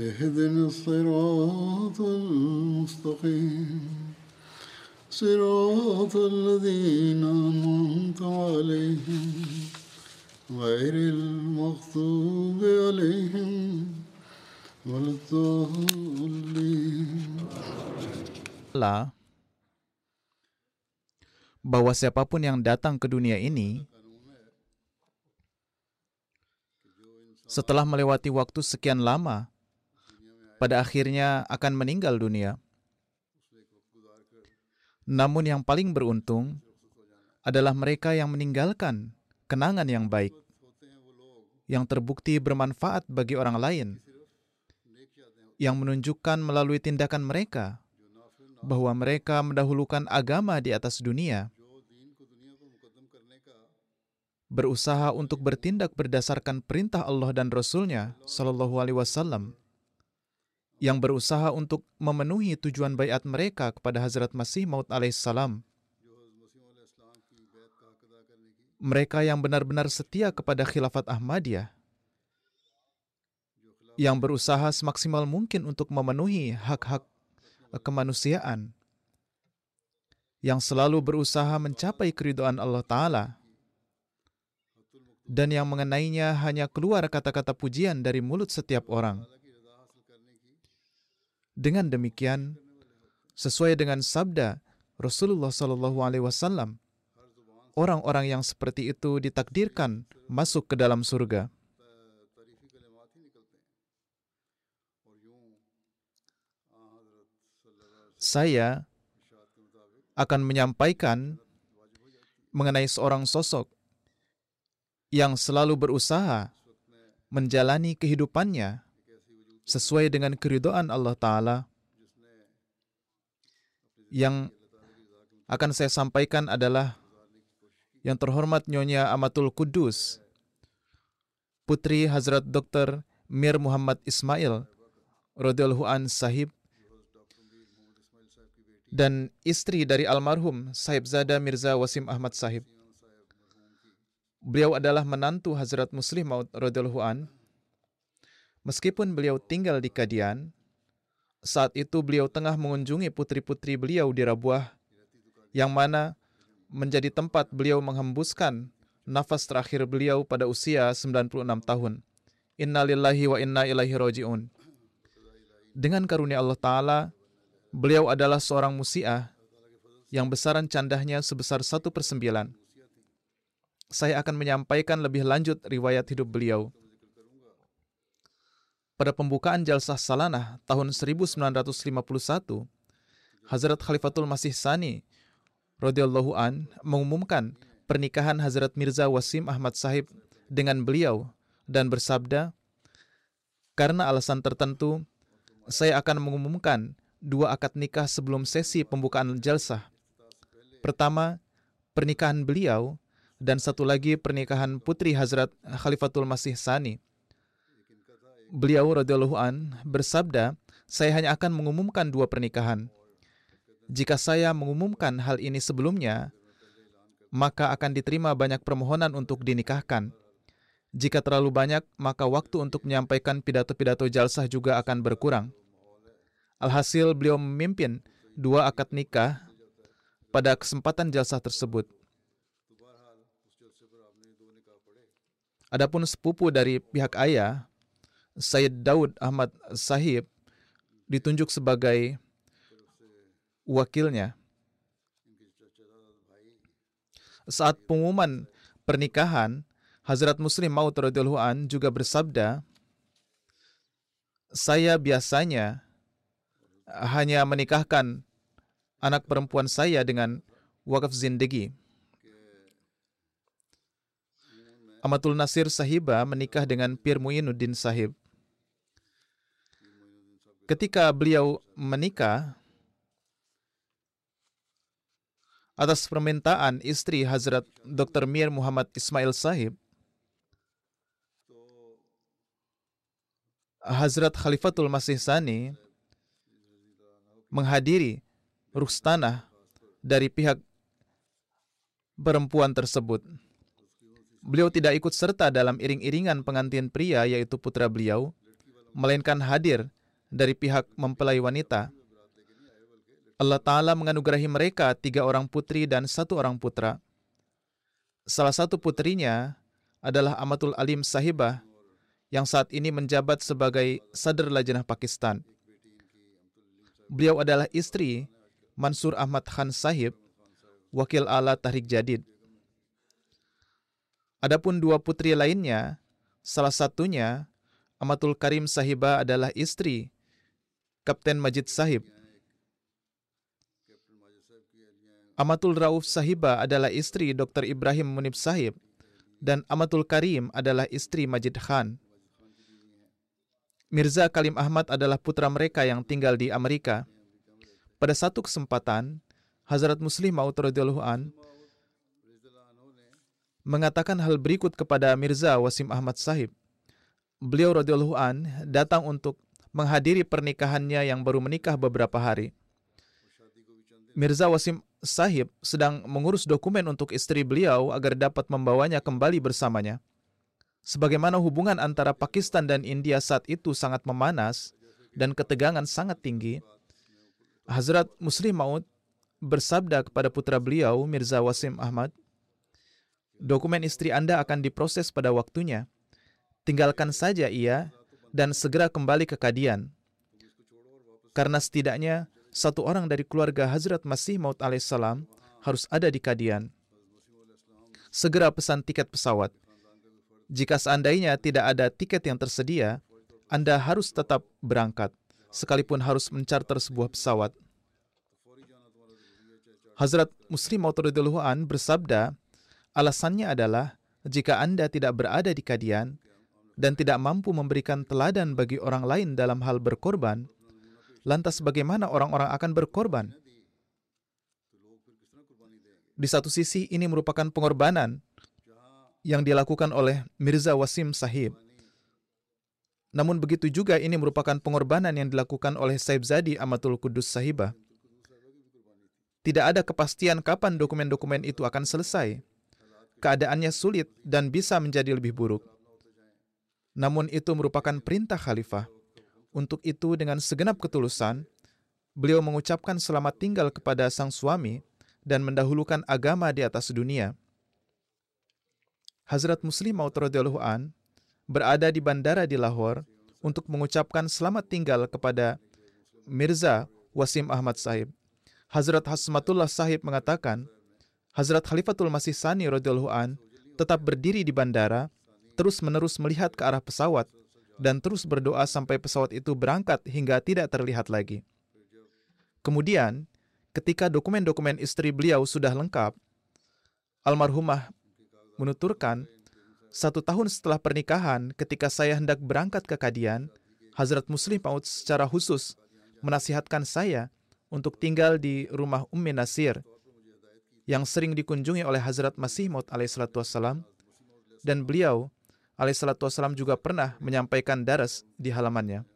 اهدنا الصراط المستقيم صراط الذين أنعمت عليهم غير المغضوب عليهم ولا الضالين Allah bahwa siapapun yang datang ke dunia ini setelah melewati waktu sekian lama pada akhirnya akan meninggal dunia. Namun yang paling beruntung adalah mereka yang meninggalkan kenangan yang baik yang terbukti bermanfaat bagi orang lain yang menunjukkan melalui tindakan mereka bahwa mereka mendahulukan agama di atas dunia, berusaha untuk bertindak berdasarkan perintah Allah dan Rasul-Nya Shallallahu Alaihi Wasallam, yang berusaha untuk memenuhi tujuan bayat mereka kepada Hazrat Masih Maud alaihissalam. Mereka yang benar-benar setia kepada khilafat Ahmadiyah, yang berusaha semaksimal mungkin untuk memenuhi hak-hak kemanusiaan yang selalu berusaha mencapai keridoan Allah Ta'ala dan yang mengenainya hanya keluar kata-kata pujian dari mulut setiap orang. Dengan demikian, sesuai dengan sabda Rasulullah Shallallahu Alaihi Wasallam, orang-orang yang seperti itu ditakdirkan masuk ke dalam surga. saya akan menyampaikan mengenai seorang sosok yang selalu berusaha menjalani kehidupannya sesuai dengan keridoan Allah Ta'ala. Yang akan saya sampaikan adalah yang terhormat Nyonya Amatul Kudus, Putri Hazrat Dr. Mir Muhammad Ismail, radhiyallahu an sahib, dan istri dari almarhum Sahibzada Mirza Wasim Ahmad Sahib. Beliau adalah menantu Hazrat Muslim Maud an. Meskipun beliau tinggal di Kadian, saat itu beliau tengah mengunjungi putri-putri beliau di Rabuah, yang mana menjadi tempat beliau menghembuskan nafas terakhir beliau pada usia 96 tahun. Innalillahi wa inna ilaihi roji'un. Dengan karunia Allah Ta'ala, Beliau adalah seorang musiah yang besaran candahnya sebesar satu per sembilan. Saya akan menyampaikan lebih lanjut riwayat hidup beliau. Pada pembukaan Jalsah Salanah tahun 1951, Hazrat Khalifatul Masih Sani radhiyallahu an mengumumkan pernikahan Hazrat Mirza Wasim Ahmad Sahib dengan beliau dan bersabda, karena alasan tertentu, saya akan mengumumkan dua akad nikah sebelum sesi pembukaan jalsah. Pertama, pernikahan beliau dan satu lagi pernikahan putri Hazrat Khalifatul Masih Sani. Beliau radhiyallahu an bersabda, "Saya hanya akan mengumumkan dua pernikahan. Jika saya mengumumkan hal ini sebelumnya, maka akan diterima banyak permohonan untuk dinikahkan. Jika terlalu banyak, maka waktu untuk menyampaikan pidato-pidato jalsah juga akan berkurang." Alhasil beliau memimpin dua akad nikah pada kesempatan jalsah tersebut. Adapun sepupu dari pihak ayah, Sayyid Daud Ahmad Sahib, ditunjuk sebagai wakilnya. Saat pengumuman pernikahan, Hazrat Muslim Maud radhiyallahu juga bersabda, "Saya biasanya hanya menikahkan anak perempuan saya dengan wakaf zindagi." Amatul Nasir Sahiba menikah dengan Pir Muinuddin Sahib. Ketika beliau menikah, atas permintaan istri Hazrat Dr. Mir Muhammad Ismail Sahib, Hazrat Khalifatul Masih Sani menghadiri ruhstanah dari pihak perempuan tersebut. Beliau tidak ikut serta dalam iring-iringan pengantin pria yaitu putra beliau, melainkan hadir dari pihak mempelai wanita. Allah Ta'ala menganugerahi mereka tiga orang putri dan satu orang putra. Salah satu putrinya adalah Amatul Alim Sahibah yang saat ini menjabat sebagai Sadr Lajnah Pakistan. Beliau adalah istri Mansur Ahmad Khan Sahib, wakil ala Tahrik Jadid. Adapun dua putri lainnya, salah satunya Amatul Karim Sahiba adalah istri Kapten Majid Sahib. Amatul Rauf Sahiba adalah istri Dr. Ibrahim Munib Sahib dan Amatul Karim adalah istri Majid Khan. Mirza Kalim Ahmad adalah putra mereka yang tinggal di Amerika. Pada satu kesempatan, Hazrat Muslim Maud an mengatakan hal berikut kepada Mirza Wasim Ahmad Sahib. Beliau radhiyallahu an datang untuk menghadiri pernikahannya yang baru menikah beberapa hari. Mirza Wasim Sahib sedang mengurus dokumen untuk istri beliau agar dapat membawanya kembali bersamanya. Sebagaimana hubungan antara Pakistan dan India saat itu sangat memanas dan ketegangan sangat tinggi, Hazrat Muslim Maud bersabda kepada putra beliau Mirza Wasim Ahmad, Dokumen istri Anda akan diproses pada waktunya. Tinggalkan saja ia dan segera kembali ke kadian. Karena setidaknya satu orang dari keluarga Hazrat Masih Maud alaihissalam harus ada di kadian. Segera pesan tiket pesawat. Jika seandainya tidak ada tiket yang tersedia, Anda harus tetap berangkat, sekalipun harus mencarter sebuah pesawat. Hazrat Muslim Maud bersabda, Alasannya adalah jika Anda tidak berada di kadian dan tidak mampu memberikan teladan bagi orang lain dalam hal berkorban, lantas bagaimana orang-orang akan berkorban? Di satu sisi ini merupakan pengorbanan yang dilakukan oleh Mirza Wasim Sahib. Namun begitu juga ini merupakan pengorbanan yang dilakukan oleh Saib Zadi Amatul Kudus Sahibah. Tidak ada kepastian kapan dokumen-dokumen itu akan selesai keadaannya sulit dan bisa menjadi lebih buruk. Namun itu merupakan perintah khalifah. Untuk itu dengan segenap ketulusan, beliau mengucapkan selamat tinggal kepada sang suami dan mendahulukan agama di atas dunia. Hazrat Muslim Maud an berada di bandara di Lahore untuk mengucapkan selamat tinggal kepada Mirza Wasim Ahmad Sahib. Hazrat Hasmatullah Sahib mengatakan, Hazrat Khalifatul Masih Sani radhiyallahu an tetap berdiri di bandara, terus-menerus melihat ke arah pesawat dan terus berdoa sampai pesawat itu berangkat hingga tidak terlihat lagi. Kemudian, ketika dokumen-dokumen istri beliau sudah lengkap, almarhumah menuturkan, satu tahun setelah pernikahan, ketika saya hendak berangkat ke Kadian, Hazrat Muslim Maud secara khusus menasihatkan saya untuk tinggal di rumah Ummi Nasir yang sering dikunjungi oleh Hazrat Masih Maud alaihissalatu wassalam dan beliau alaihissalatu wassalam juga pernah menyampaikan daras di halamannya.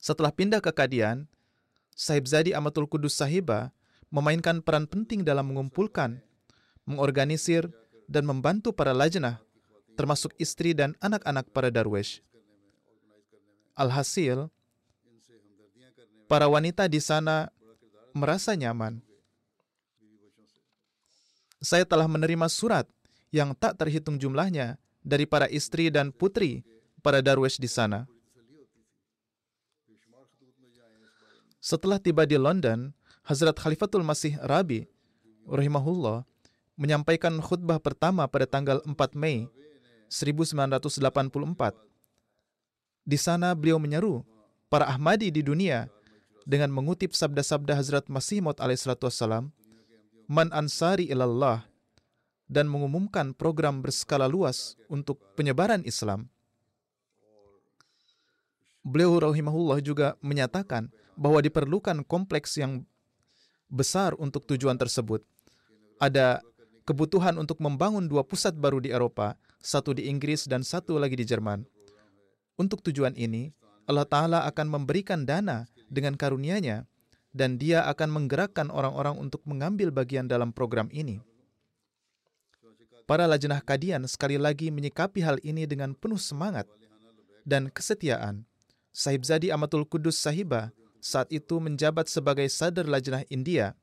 Setelah pindah ke Kadian, Sahib Zadi Amatul Kudus Sahiba memainkan peran penting dalam mengumpulkan, mengorganisir, dan membantu para lajnah, termasuk istri dan anak-anak para darwish. Alhasil, para wanita di sana merasa nyaman saya telah menerima surat yang tak terhitung jumlahnya dari para istri dan putri para darwish di sana. Setelah tiba di London, Hazrat Khalifatul Masih Rabi rahimahullah menyampaikan khutbah pertama pada tanggal 4 Mei 1984. Di sana beliau menyeru para Ahmadi di dunia dengan mengutip sabda-sabda Hazrat Masih Maud alaihissalam, Man ansari ilallah, dan mengumumkan program berskala luas untuk penyebaran Islam. Beliau rahimahullah juga menyatakan bahwa diperlukan kompleks yang besar untuk tujuan tersebut. Ada kebutuhan untuk membangun dua pusat baru di Eropa, satu di Inggris dan satu lagi di Jerman. Untuk tujuan ini, Allah Ta'ala akan memberikan dana dengan karunia-Nya dan Dia akan menggerakkan orang-orang untuk mengambil bagian dalam program ini. Para lajnah kadian sekali lagi menyikapi hal ini dengan penuh semangat dan kesetiaan. Sahib Zadi Amatul Kudus Sahiba saat itu menjabat sebagai sadar lajnah India.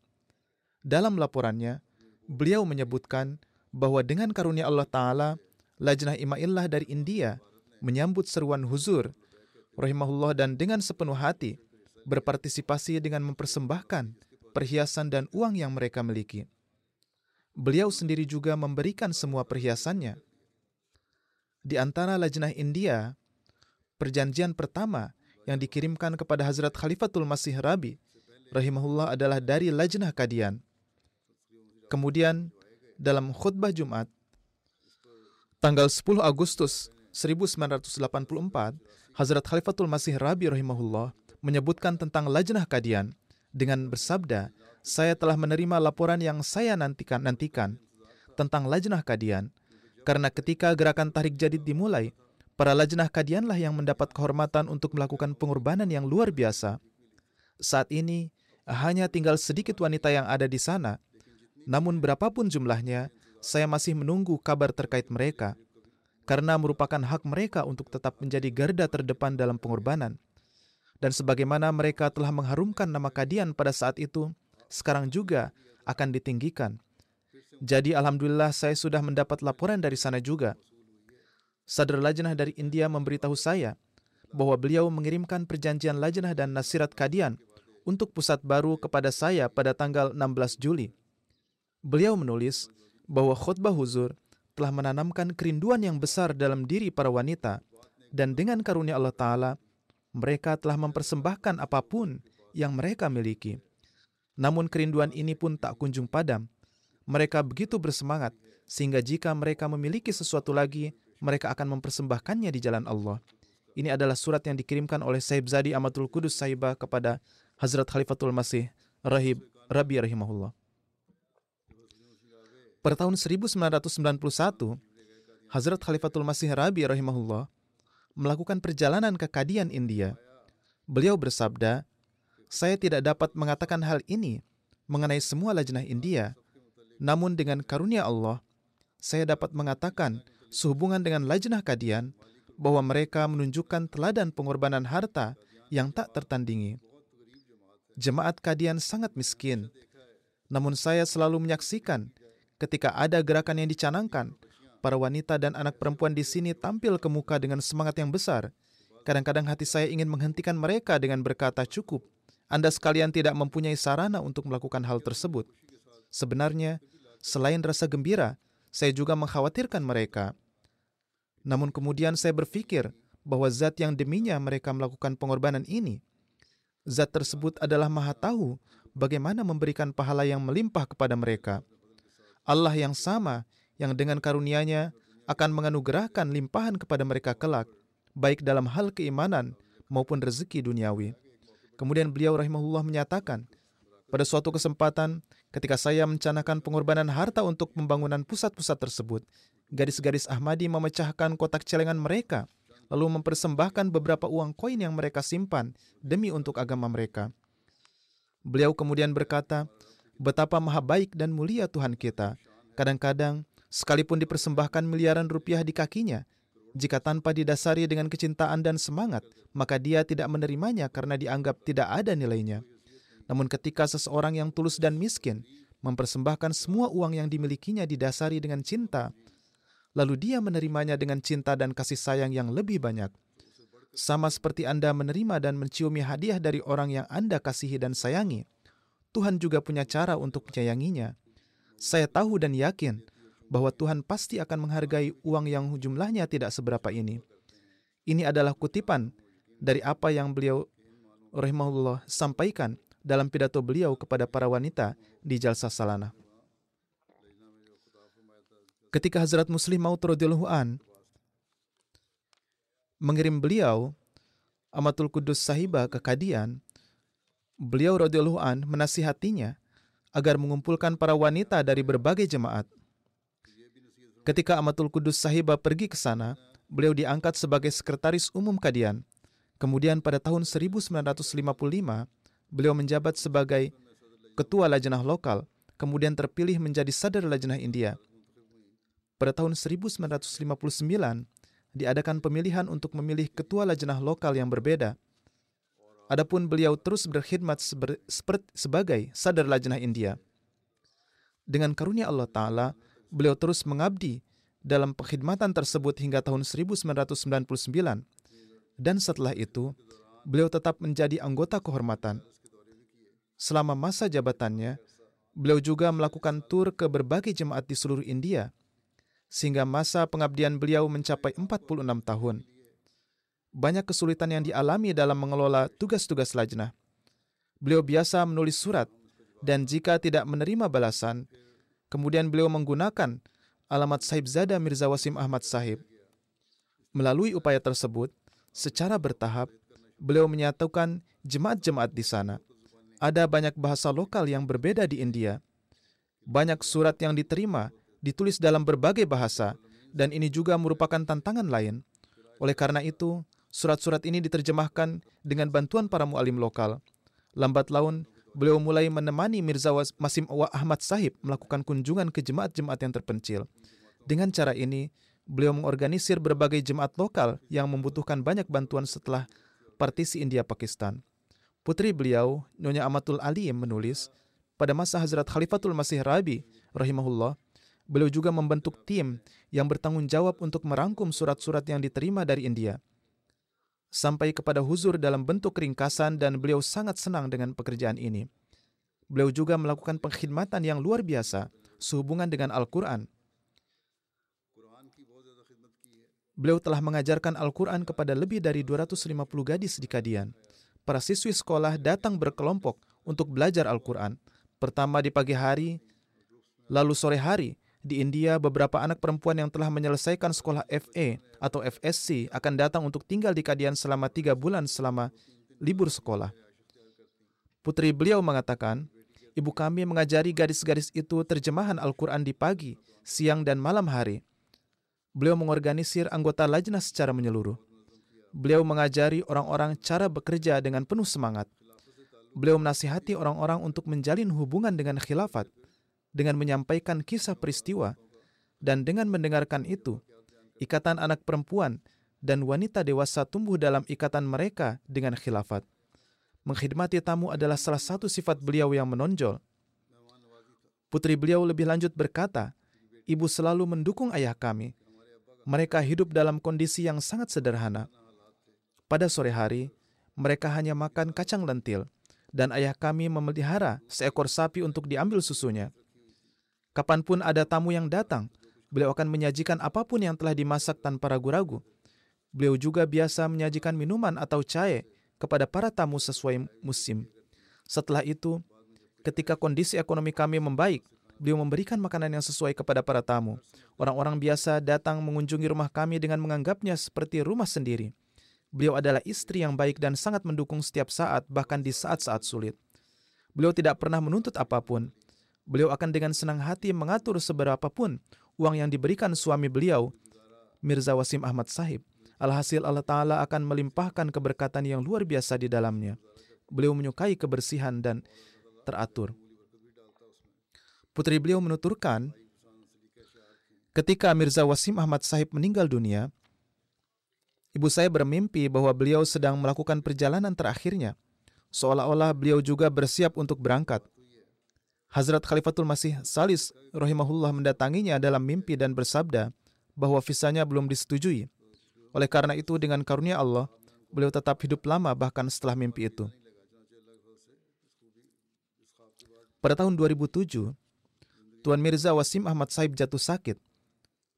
Dalam laporannya, beliau menyebutkan bahwa dengan karunia Allah Ta'ala, lajnah Ima'illah dari India menyambut seruan huzur, rahimahullah dan dengan sepenuh hati berpartisipasi dengan mempersembahkan perhiasan dan uang yang mereka miliki. Beliau sendiri juga memberikan semua perhiasannya. Di antara lajnah India perjanjian pertama yang dikirimkan kepada Hazrat Khalifatul Masih Rabi rahimahullah adalah dari Lajnah Kadian. Kemudian dalam khutbah Jumat tanggal 10 Agustus 1984, Hazrat Khalifatul Masih Rabi rahimahullah menyebutkan tentang Lajnah Kadian dengan bersabda, "Saya telah menerima laporan yang saya nantikan nantikan tentang Lajnah Kadian karena ketika gerakan Tarik Jadid dimulai, Para lajnah kadianlah yang mendapat kehormatan untuk melakukan pengorbanan yang luar biasa. Saat ini, hanya tinggal sedikit wanita yang ada di sana. Namun berapapun jumlahnya, saya masih menunggu kabar terkait mereka. Karena merupakan hak mereka untuk tetap menjadi garda terdepan dalam pengorbanan. Dan sebagaimana mereka telah mengharumkan nama kadian pada saat itu, sekarang juga akan ditinggikan. Jadi Alhamdulillah saya sudah mendapat laporan dari sana juga Sadar Lajnah dari India memberitahu saya bahwa beliau mengirimkan perjanjian Lajnah dan Nasirat Kadian untuk pusat baru kepada saya pada tanggal 16 Juli. Beliau menulis bahwa khutbah huzur telah menanamkan kerinduan yang besar dalam diri para wanita dan dengan karunia Allah Ta'ala, mereka telah mempersembahkan apa pun yang mereka miliki. Namun kerinduan ini pun tak kunjung padam. Mereka begitu bersemangat sehingga jika mereka memiliki sesuatu lagi, mereka akan mempersembahkannya di jalan Allah. Ini adalah surat yang dikirimkan oleh Saib Zadi Amatul Kudus Saibah kepada Hazrat Khalifatul Masih Rahib Rabi rahimahullah. Pada tahun 1991, Hazrat Khalifatul Masih Rabi rahimahullah melakukan perjalanan ke Kadian, India. Beliau bersabda, saya tidak dapat mengatakan hal ini mengenai semua lajnah India, namun dengan karunia Allah, saya dapat mengatakan sehubungan dengan lajnah kadian bahwa mereka menunjukkan teladan pengorbanan harta yang tak tertandingi. Jemaat kadian sangat miskin, namun saya selalu menyaksikan ketika ada gerakan yang dicanangkan, para wanita dan anak perempuan di sini tampil ke muka dengan semangat yang besar. Kadang-kadang hati saya ingin menghentikan mereka dengan berkata, "Cukup, Anda sekalian tidak mempunyai sarana untuk melakukan hal tersebut." Sebenarnya, selain rasa gembira, saya juga mengkhawatirkan mereka. Namun kemudian saya berpikir bahwa zat yang deminya mereka melakukan pengorbanan ini, zat tersebut adalah maha tahu bagaimana memberikan pahala yang melimpah kepada mereka. Allah yang sama yang dengan karunia-Nya akan menganugerahkan limpahan kepada mereka kelak, baik dalam hal keimanan maupun rezeki duniawi. Kemudian beliau rahimahullah menyatakan, pada suatu kesempatan, ketika saya mencanakan pengorbanan harta untuk pembangunan pusat-pusat tersebut, gadis-gadis Ahmadi memecahkan kotak celengan mereka, lalu mempersembahkan beberapa uang koin yang mereka simpan demi untuk agama mereka. Beliau kemudian berkata, betapa maha baik dan mulia Tuhan kita. Kadang-kadang, sekalipun dipersembahkan miliaran rupiah di kakinya, jika tanpa didasari dengan kecintaan dan semangat, maka dia tidak menerimanya karena dianggap tidak ada nilainya. Namun ketika seseorang yang tulus dan miskin mempersembahkan semua uang yang dimilikinya didasari dengan cinta, lalu dia menerimanya dengan cinta dan kasih sayang yang lebih banyak, Sama seperti Anda menerima dan menciumi hadiah dari orang yang Anda kasihi dan sayangi, Tuhan juga punya cara untuk menyayanginya. Saya tahu dan yakin bahwa Tuhan pasti akan menghargai uang yang jumlahnya tidak seberapa ini. Ini adalah kutipan dari apa yang beliau rahimahullah sampaikan dalam pidato beliau kepada para wanita di Jalsa Salana. Ketika Hazrat Muslim Maud radhiyallahu an mengirim beliau Amatul Kudus Sahiba ke Kadian, beliau radhiyallahu an menasihatinya agar mengumpulkan para wanita dari berbagai jemaat. Ketika Amatul Kudus Sahiba pergi ke sana, beliau diangkat sebagai sekretaris umum Kadian. Kemudian pada tahun 1955, beliau menjabat sebagai ketua lajnah lokal, kemudian terpilih menjadi sadar lajnah India. Pada tahun 1959, diadakan pemilihan untuk memilih ketua lajnah lokal yang berbeda. Adapun beliau terus berkhidmat sebagai sadar lajnah India. Dengan karunia Allah Ta'ala, beliau terus mengabdi dalam pengkhidmatan tersebut hingga tahun 1999. Dan setelah itu, beliau tetap menjadi anggota kehormatan. Selama masa jabatannya, beliau juga melakukan tur ke berbagai jemaat di seluruh India, sehingga masa pengabdian beliau mencapai 46 tahun banyak kesulitan yang dialami dalam mengelola tugas-tugas lajnah. Beliau biasa menulis surat, dan jika tidak menerima balasan, kemudian beliau menggunakan alamat Sahib Zada Mirza Wasim Ahmad Sahib. Melalui upaya tersebut, secara bertahap, beliau menyatukan jemaat-jemaat di sana. Ada banyak bahasa lokal yang berbeda di India. Banyak surat yang diterima ditulis dalam berbagai bahasa, dan ini juga merupakan tantangan lain. Oleh karena itu, Surat-surat ini diterjemahkan dengan bantuan para mualim lokal. Lambat laun, beliau mulai menemani Mirza Masim Ahmad Sahib melakukan kunjungan ke jemaat-jemaat yang terpencil. Dengan cara ini, beliau mengorganisir berbagai jemaat lokal yang membutuhkan banyak bantuan setelah partisi India-Pakistan. Putri beliau, Nyonya Amatul Ali menulis, pada masa Hazrat Khalifatul Masih Rabi, rahimahullah, beliau juga membentuk tim yang bertanggung jawab untuk merangkum surat-surat yang diterima dari India sampai kepada huzur dalam bentuk ringkasan dan beliau sangat senang dengan pekerjaan ini. Beliau juga melakukan pengkhidmatan yang luar biasa sehubungan dengan Al-Quran. Beliau telah mengajarkan Al-Quran kepada lebih dari 250 gadis di Kadian. Para siswi sekolah datang berkelompok untuk belajar Al-Quran. Pertama di pagi hari, lalu sore hari, di India, beberapa anak perempuan yang telah menyelesaikan sekolah FA atau FSC akan datang untuk tinggal di Kadian selama tiga bulan selama libur sekolah. Putri beliau mengatakan, ibu kami mengajari gadis-gadis itu terjemahan Al-Quran di pagi, siang, dan malam hari. Beliau mengorganisir anggota lajnah secara menyeluruh. Beliau mengajari orang-orang cara bekerja dengan penuh semangat. Beliau menasihati orang-orang untuk menjalin hubungan dengan khilafat – dengan menyampaikan kisah peristiwa, dan dengan mendengarkan itu, ikatan anak perempuan dan wanita dewasa tumbuh dalam ikatan mereka dengan khilafat. Mengkhidmati tamu adalah salah satu sifat beliau yang menonjol. Putri beliau lebih lanjut berkata, Ibu selalu mendukung ayah kami. Mereka hidup dalam kondisi yang sangat sederhana. Pada sore hari, mereka hanya makan kacang lentil, dan ayah kami memelihara seekor sapi untuk diambil susunya. Kapan pun ada tamu yang datang, beliau akan menyajikan apa pun yang telah dimasak tanpa ragu-ragu. Beliau juga biasa menyajikan minuman atau cair kepada para tamu sesuai musim. Setelah itu, ketika kondisi ekonomi kami membaik, beliau memberikan makanan yang sesuai kepada para tamu. Orang-orang biasa datang mengunjungi rumah kami dengan menganggapnya seperti rumah sendiri. Beliau adalah istri yang baik dan sangat mendukung setiap saat, bahkan di saat-saat sulit. Beliau tidak pernah menuntut apa pun. Beliau akan dengan senang hati mengatur seberapapun uang yang diberikan suami beliau, Mirza Wasim Ahmad Sahib. Alhasil Allah Ta'ala akan melimpahkan keberkatan yang luar biasa di dalamnya. Beliau menyukai kebersihan dan teratur. Putri beliau menuturkan, ketika Mirza Wasim Ahmad Sahib meninggal dunia, ibu saya bermimpi bahwa beliau sedang melakukan perjalanan terakhirnya, seolah-olah beliau juga bersiap untuk berangkat. Hazrat Khalifatul Masih Salis rahimahullah mendatanginya dalam mimpi dan bersabda bahwa visanya belum disetujui. Oleh karena itu dengan karunia Allah, beliau tetap hidup lama bahkan setelah mimpi itu. Pada tahun 2007, Tuan Mirza Wasim Ahmad Saib jatuh sakit.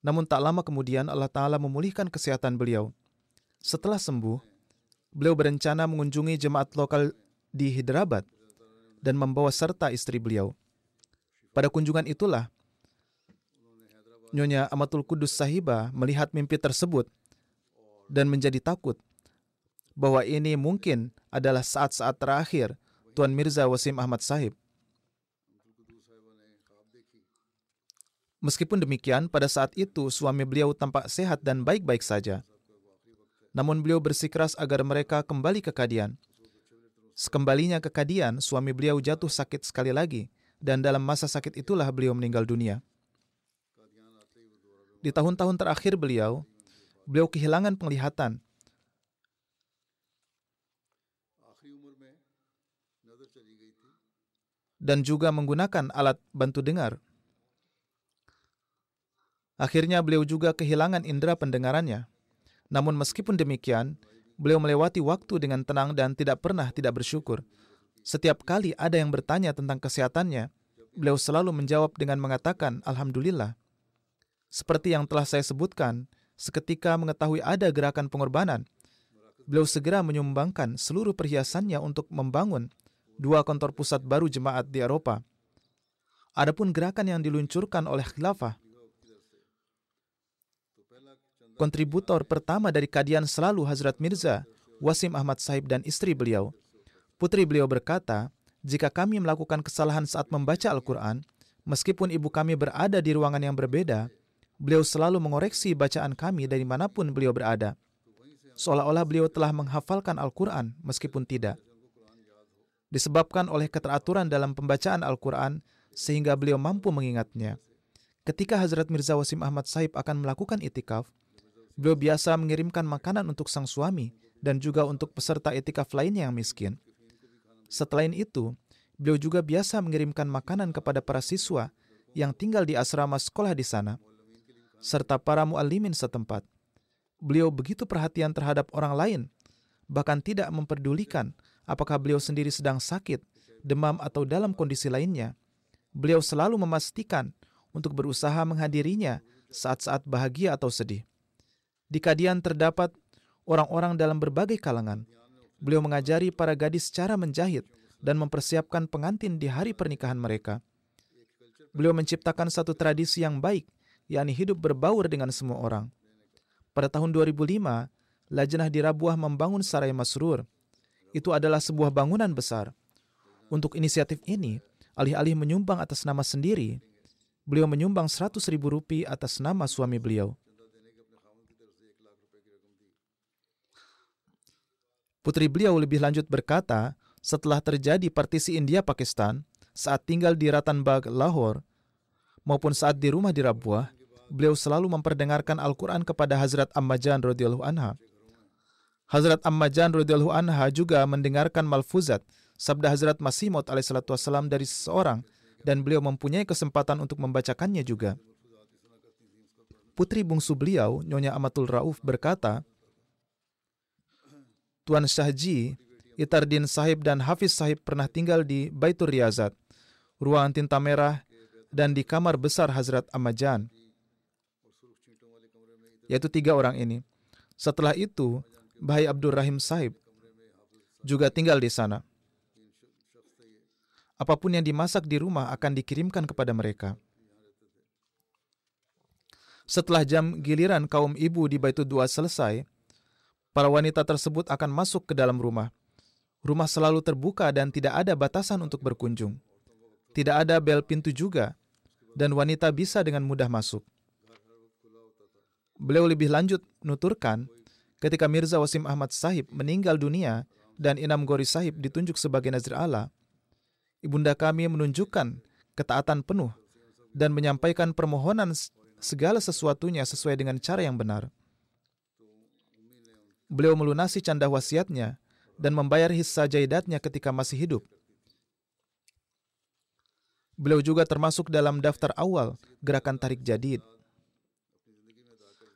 Namun tak lama kemudian Allah Ta'ala memulihkan kesehatan beliau. Setelah sembuh, beliau berencana mengunjungi jemaat lokal di Hyderabad dan membawa serta istri beliau. Pada kunjungan itulah, Nyonya Amatul Kudus Sahiba melihat mimpi tersebut dan menjadi takut bahwa ini mungkin adalah saat-saat terakhir Tuan Mirza Wasim Ahmad Sahib. Meskipun demikian, pada saat itu suami beliau tampak sehat dan baik-baik saja. Namun beliau bersikeras agar mereka kembali ke Kadian. Sekembalinya ke Kadian, suami beliau jatuh sakit sekali lagi, dan dalam masa sakit itulah beliau meninggal dunia. Di tahun-tahun terakhir beliau, beliau kehilangan penglihatan. Dan juga menggunakan alat bantu dengar. Akhirnya beliau juga kehilangan indera pendengarannya. Namun meskipun demikian, beliau melewati waktu dengan tenang dan tidak pernah tidak bersyukur. Setiap kali ada yang bertanya tentang kesehatannya, beliau selalu menjawab dengan mengatakan, Alhamdulillah. Seperti yang telah saya sebutkan, seketika mengetahui ada gerakan pengorbanan, beliau segera menyumbangkan seluruh perhiasannya untuk membangun dua kantor pusat baru jemaat di Eropa. Adapun gerakan yang diluncurkan oleh khilafah, kontributor pertama dari kadian selalu Hazrat Mirza, Wasim Ahmad Sahib dan istri beliau. Putri beliau berkata, jika kami melakukan kesalahan saat membaca Al-Quran, meskipun ibu kami berada di ruangan yang berbeda, beliau selalu mengoreksi bacaan kami dari mana pun beliau berada. Seolah-olah beliau telah menghafalkan Al-Quran meskipun tidak. Disebabkan oleh keteraturan dalam pembacaan Al-Quran, sehingga beliau mampu mengingatnya. Ketika Hazrat Mirza Wasim Ahmad Saib akan melakukan itikaf, beliau biasa mengirimkan makanan untuk sang suami dan juga untuk peserta itikaf lainnya yang miskin. Setelah itu, beliau juga biasa mengirimkan makanan kepada para siswa yang tinggal di asrama sekolah di sana serta para muallimin setempat. Beliau begitu perhatian terhadap orang lain, bahkan tidak memperdulikan apakah beliau sendiri sedang sakit, demam atau dalam kondisi lainnya. Beliau selalu memastikan untuk berusaha menghadirinya saat-saat bahagia atau sedih. Di Kadian terdapat orang-orang dalam berbagai kalangan. Beliau mengajari para gadis cara menjahit dan mempersiapkan pengantin di hari pernikahan mereka. Beliau menciptakan satu tradisi yang baik yakni hidup berbaur dengan semua orang. Pada tahun 2005, Lajnah di Rabuah membangun Sarai Masrur. Itu adalah sebuah bangunan besar. Untuk inisiatif ini, alih-alih menyumbang atas nama sendiri, beliau menyumbang 100 ribu rupiah atas nama suami beliau. Putri beliau lebih lanjut berkata, setelah terjadi partisi India-Pakistan, saat tinggal di Ratanbag, Lahore, maupun saat di rumah di Rabuah, beliau selalu memperdengarkan Al-Quran kepada Hazrat Ammajan radhiyallahu anha. Hazrat Ammajan radhiyallahu anha juga mendengarkan malfuzat sabda Hazrat Masih Maud alaihissalatu wassalam dari seseorang dan beliau mempunyai kesempatan untuk membacakannya juga. Putri bungsu beliau, Nyonya Amatul Rauf berkata, Tuan Syahji, Itardin Sahib dan Hafiz Sahib pernah tinggal di Baitur Riyazat, ruangan tinta merah dan di kamar besar Hazrat Amajan, yaitu tiga orang ini. Setelah itu, Bahai Abdul Rahim Sahib juga tinggal di sana. Apa pun yang dimasak di rumah akan dikirimkan kepada mereka. Setelah jam giliran kaum ibu di Baitul Dua selesai, para wanita tersebut akan masuk ke dalam rumah. Rumah selalu terbuka dan tidak ada batasan untuk berkunjung. Tidak ada bel pintu juga, dan wanita bisa dengan mudah masuk. Beliau lebih lanjut menuturkan, ketika Mirza Wasim Ahmad Sahib meninggal dunia dan Inam Gori Sahib ditunjuk sebagai Nazir Allah, ibunda kami menunjukkan ketaatan penuh dan menyampaikan permohonan segala sesuatunya sesuai dengan cara yang benar. Beliau melunasi canda wasiatnya dan membayar hissa jaidatnya ketika masih hidup. Beliau juga termasuk dalam daftar awal gerakan tarik jadid.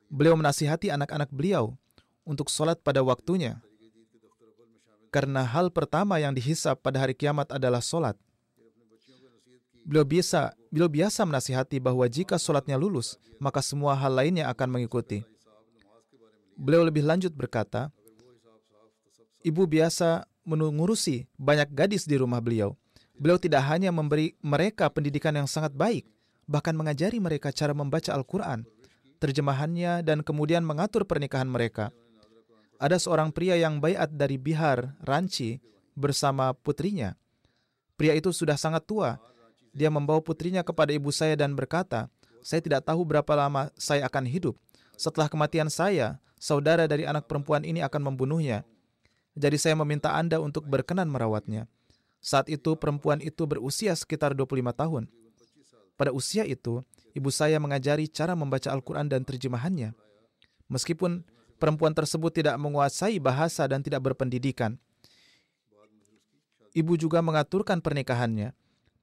Beliau menasihati anak-anak beliau untuk sholat pada waktunya karena hal pertama yang dihisap pada hari kiamat adalah solat. Beliau biasa, beliau biasa menasihati bahwa jika solatnya lulus, maka semua hal lainnya akan mengikuti. Beliau lebih lanjut berkata, ibu biasa mengurusi banyak gadis di rumah beliau. Beliau tidak hanya memberi mereka pendidikan yang sangat baik, bahkan mengajari mereka cara membaca Al-Quran, terjemahannya, dan kemudian mengatur pernikahan mereka. Ada seorang pria yang bayat dari Bihar, Ranchi, bersama putrinya. Pria itu sudah sangat tua, dia membawa putrinya kepada ibu saya dan berkata, "Saya tidak tahu berapa lama saya akan hidup. Setelah kematian saya, saudara dari anak perempuan ini akan membunuhnya. Jadi saya meminta Anda untuk berkenan merawatnya." Saat itu perempuan itu berusia sekitar 25 tahun. Pada usia itu, ibu saya mengajari cara membaca Al-Quran dan terjemahannya. Meskipun perempuan tersebut tidak menguasai bahasa dan tidak berpendidikan, ibu juga mengaturkan pernikahannya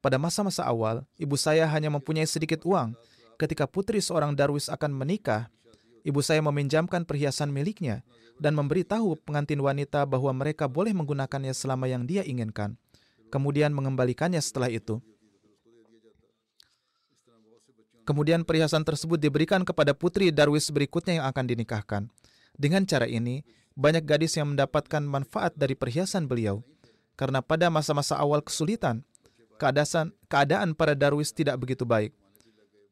pada masa-masa awal, ibu saya hanya mempunyai sedikit uang. Ketika putri seorang darwis akan menikah, ibu saya meminjamkan perhiasan miliknya dan memberitahu pengantin wanita bahwa mereka boleh menggunakannya selama yang dia inginkan, kemudian mengembalikannya setelah itu. Kemudian perhiasan tersebut diberikan kepada putri darwis berikutnya yang akan dinikahkan. Dengan cara ini, banyak gadis yang mendapatkan manfaat dari perhiasan beliau. Karena pada masa-masa awal kesulitan, keadaan, keadaan para darwis tidak begitu baik.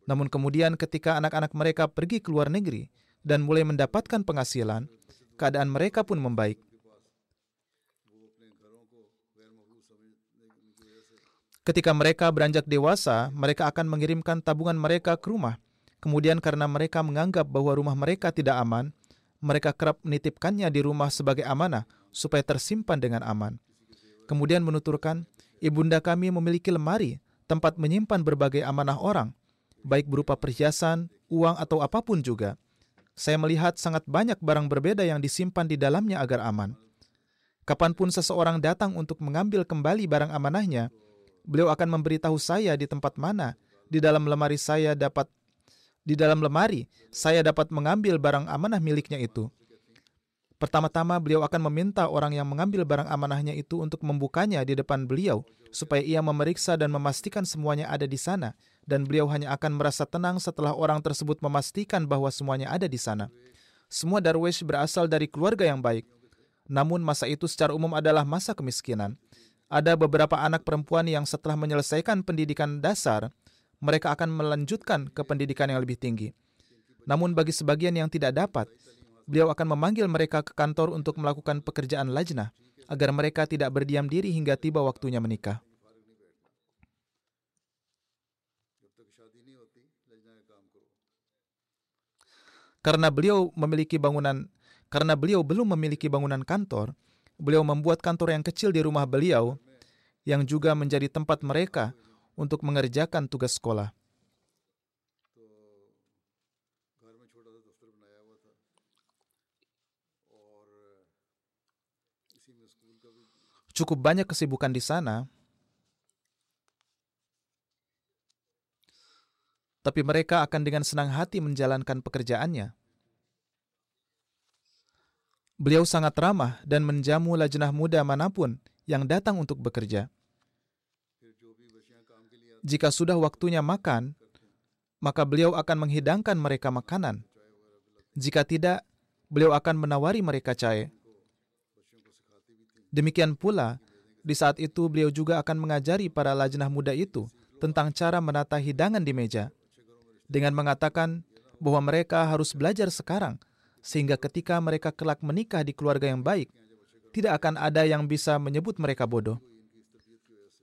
Namun kemudian ketika anak-anak mereka pergi ke luar negeri dan mulai mendapatkan penghasilan, keadaan mereka pun membaik. Ketika mereka beranjak dewasa, mereka akan mengirimkan tabungan mereka ke rumah. Kemudian karena mereka menganggap bahwa rumah mereka tidak aman, mereka kerap menitipkannya di rumah sebagai amanah supaya tersimpan dengan aman. Kemudian menuturkan, ibunda kami memiliki lemari tempat menyimpan berbagai amanah orang, baik berupa perhiasan, uang, atau apa pun juga. Saya melihat sangat banyak barang berbeda yang disimpan di dalamnya agar aman. Kapan pun seseorang datang untuk mengambil kembali barang amanahnya, beliau akan memberitahu saya di tempat mana di dalam lemari saya dapat di dalam lemari saya dapat mengambil barang amanah miliknya itu. Pertama-tama beliau akan meminta orang yang mengambil barang amanahnya itu untuk membukanya di depan beliau, supaya ia memeriksa dan memastikan semuanya ada di sana, dan beliau hanya akan merasa tenang setelah orang tersebut memastikan bahwa semuanya ada di sana. Semua darwish berasal dari keluarga yang baik, namun masa itu secara umum adalah masa kemiskinan. Ada beberapa anak perempuan yang setelah menyelesaikan pendidikan dasar, mereka akan melanjutkan ke pendidikan yang lebih tinggi. Namun bagi sebagian yang tidak dapat, beliau akan memanggil mereka ke kantor untuk melakukan pekerjaan lajnah, agar mereka tidak berdiam diri hingga tiba waktunya menikah. Karena beliau memiliki bangunan, karena beliau belum memiliki bangunan kantor, beliau membuat kantor yang kecil di rumah beliau, yang juga menjadi tempat mereka untuk mengerjakan tugas sekolah. cukup banyak kesibukan di sana, tapi mereka akan dengan senang hati menjalankan pekerjaannya. Beliau sangat ramah dan menjamu lajnah muda mana pun yang datang untuk bekerja. Jika sudah waktunya makan, maka beliau akan menghidangkan mereka makanan. Jika tidak, beliau akan menawari mereka cair. Demikian pula, di saat itu beliau juga akan mengajari para lajnah muda itu tentang cara menata hidangan di meja, dengan mengatakan bahwa mereka harus belajar sekarang, sehingga ketika mereka kelak menikah di keluarga yang baik, tidak akan ada yang bisa menyebut mereka bodoh.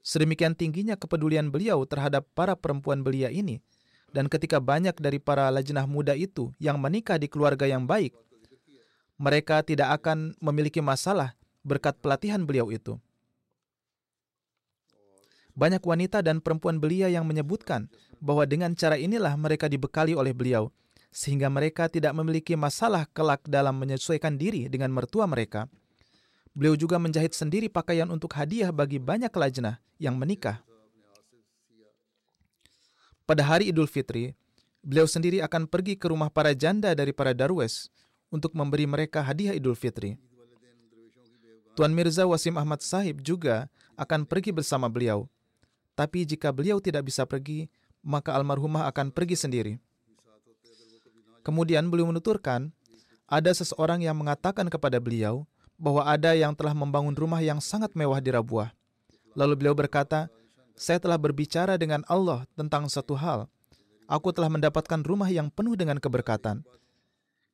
Sedemikian tingginya kepedulian beliau terhadap para perempuan belia ini, dan ketika banyak dari para lajnah muda itu yang menikah di keluarga yang baik, mereka tidak akan memiliki masalah berkat pelatihan beliau itu. Banyak wanita dan perempuan belia yang menyebutkan bahwa dengan cara inilah mereka dibekali oleh beliau, sehingga mereka tidak memiliki masalah kelak dalam menyesuaikan diri dengan mertua mereka. Beliau juga menjahit sendiri pakaian untuk hadiah bagi banyak lajnah yang menikah. Pada hari Idul Fitri, beliau sendiri akan pergi ke rumah para janda dari para darwes untuk memberi mereka hadiah Idul Fitri. Tuan Mirza Wasim Ahmad Sahib juga akan pergi bersama beliau. Tapi jika beliau tidak bisa pergi, maka almarhumah akan pergi sendiri. Kemudian beliau menuturkan, ada seseorang yang mengatakan kepada beliau bahwa ada yang telah membangun rumah yang sangat mewah di Rabuah. Lalu beliau berkata, saya telah berbicara dengan Allah tentang satu hal. Aku telah mendapatkan rumah yang penuh dengan keberkatan.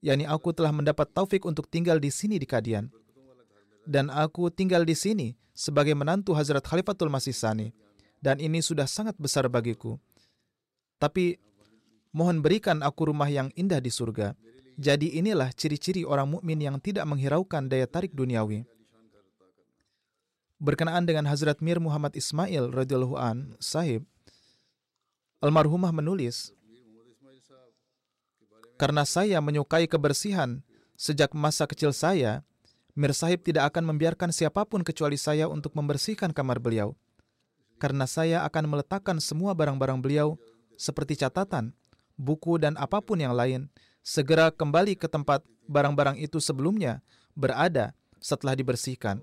yakni aku telah mendapat taufik untuk tinggal di sini di Kadian. Dan aku tinggal di sini sebagai menantu Hazrat Khalifatul Masih Sani. Dan ini sudah sangat besar bagiku. Tapi mohon berikan aku rumah yang indah di surga. Jadi inilah ciri-ciri orang mukmin yang tidak menghiraukan daya tarik duniawi berkenaan dengan Hazrat Mir Muhammad Ismail radhiyallahu an sahib almarhumah menulis karena saya menyukai kebersihan sejak masa kecil saya Mir sahib tidak akan membiarkan siapa pun kecuali saya untuk membersihkan kamar beliau karena saya akan meletakkan semua barang-barang beliau seperti catatan buku dan apa pun yang lain segera kembali ke tempat barang-barang itu sebelumnya berada setelah dibersihkan